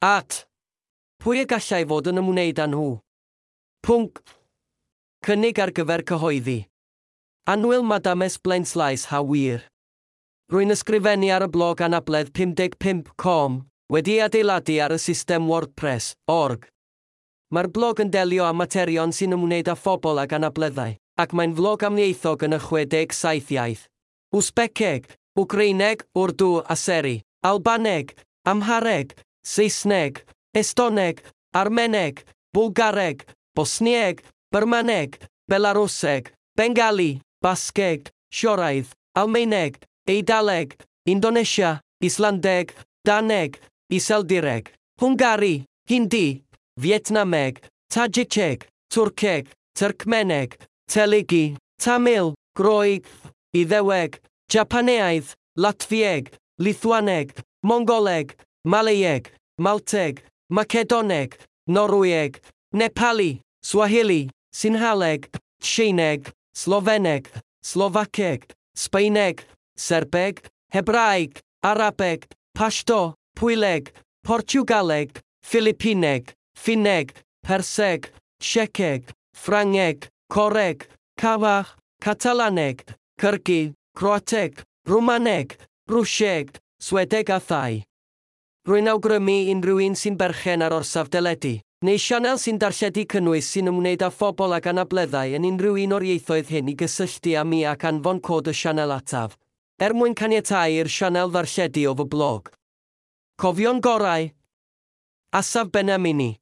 At, pwy y gallai fod yn ymwneud â nhw? Pwnc. Cynnig ar gyfer cyhoeddi. Anwyl Madames Blenslais ha wir. Rwy'n ysgrifennu ar y blog anabledd 55.com wedi adeiladu ar y system WordPress, org. Mae'r blog yn delio â materion sy'n ymwneud â phobl ag anableddau, ac mae'n flog amniaethog yn y 67 iaith. Wsbeceg, Wgreineg, Wrdw a Seri, Albaneg, Amhareg, Saesneg, Estoneg, Armeneg, Bulgareg, Bosnieg, Byrmaneg, Belaruseg, Bengali, Basgeg, Sioraidd, Almeineg, Eidaleg, Indonesia, Islandeg, Daneg, Iseldireg, Hwngari, Hindi, Vietnameg, Tajiceg, Twrceg, Tyrcmeneg, Teligi, Tamil, Groeg, Iddeweg, Japaneaidd, Latfieg, Lithwaneg, Mongoleg, Maleieg, Malteg, Macedoneg, Norwyeg, Nepali, Swahili, Sinhaleg, Tseineg, Sloveneg, Slovaceg, Sbaeneg, Serbeg, Hebraeg, Arabeg, Pashto, Pwyleg, Portugaleg, Filipineg, Fineg, Perseg, Sieceg, Ffrangeg, Coreg, Cawach, Catalaneg, Cyrgi, Croateg, Rwmaneg, Rwsieg, Swedeg a Thai. Rwy'n awgrymu unrhyw un sy'n berchen ar orsaf deledu, neu sianel sy'n darlledu cynnwys sy'n ymwneud â phobl ac anableddau yn unrhyw un o'r ieithoedd hyn i gysylltu â mi ac anfon cod y sianel ataf, er mwyn caniatau i'r sianel ddarlledu o fy blog. Cofion gorau, Asaf Benamini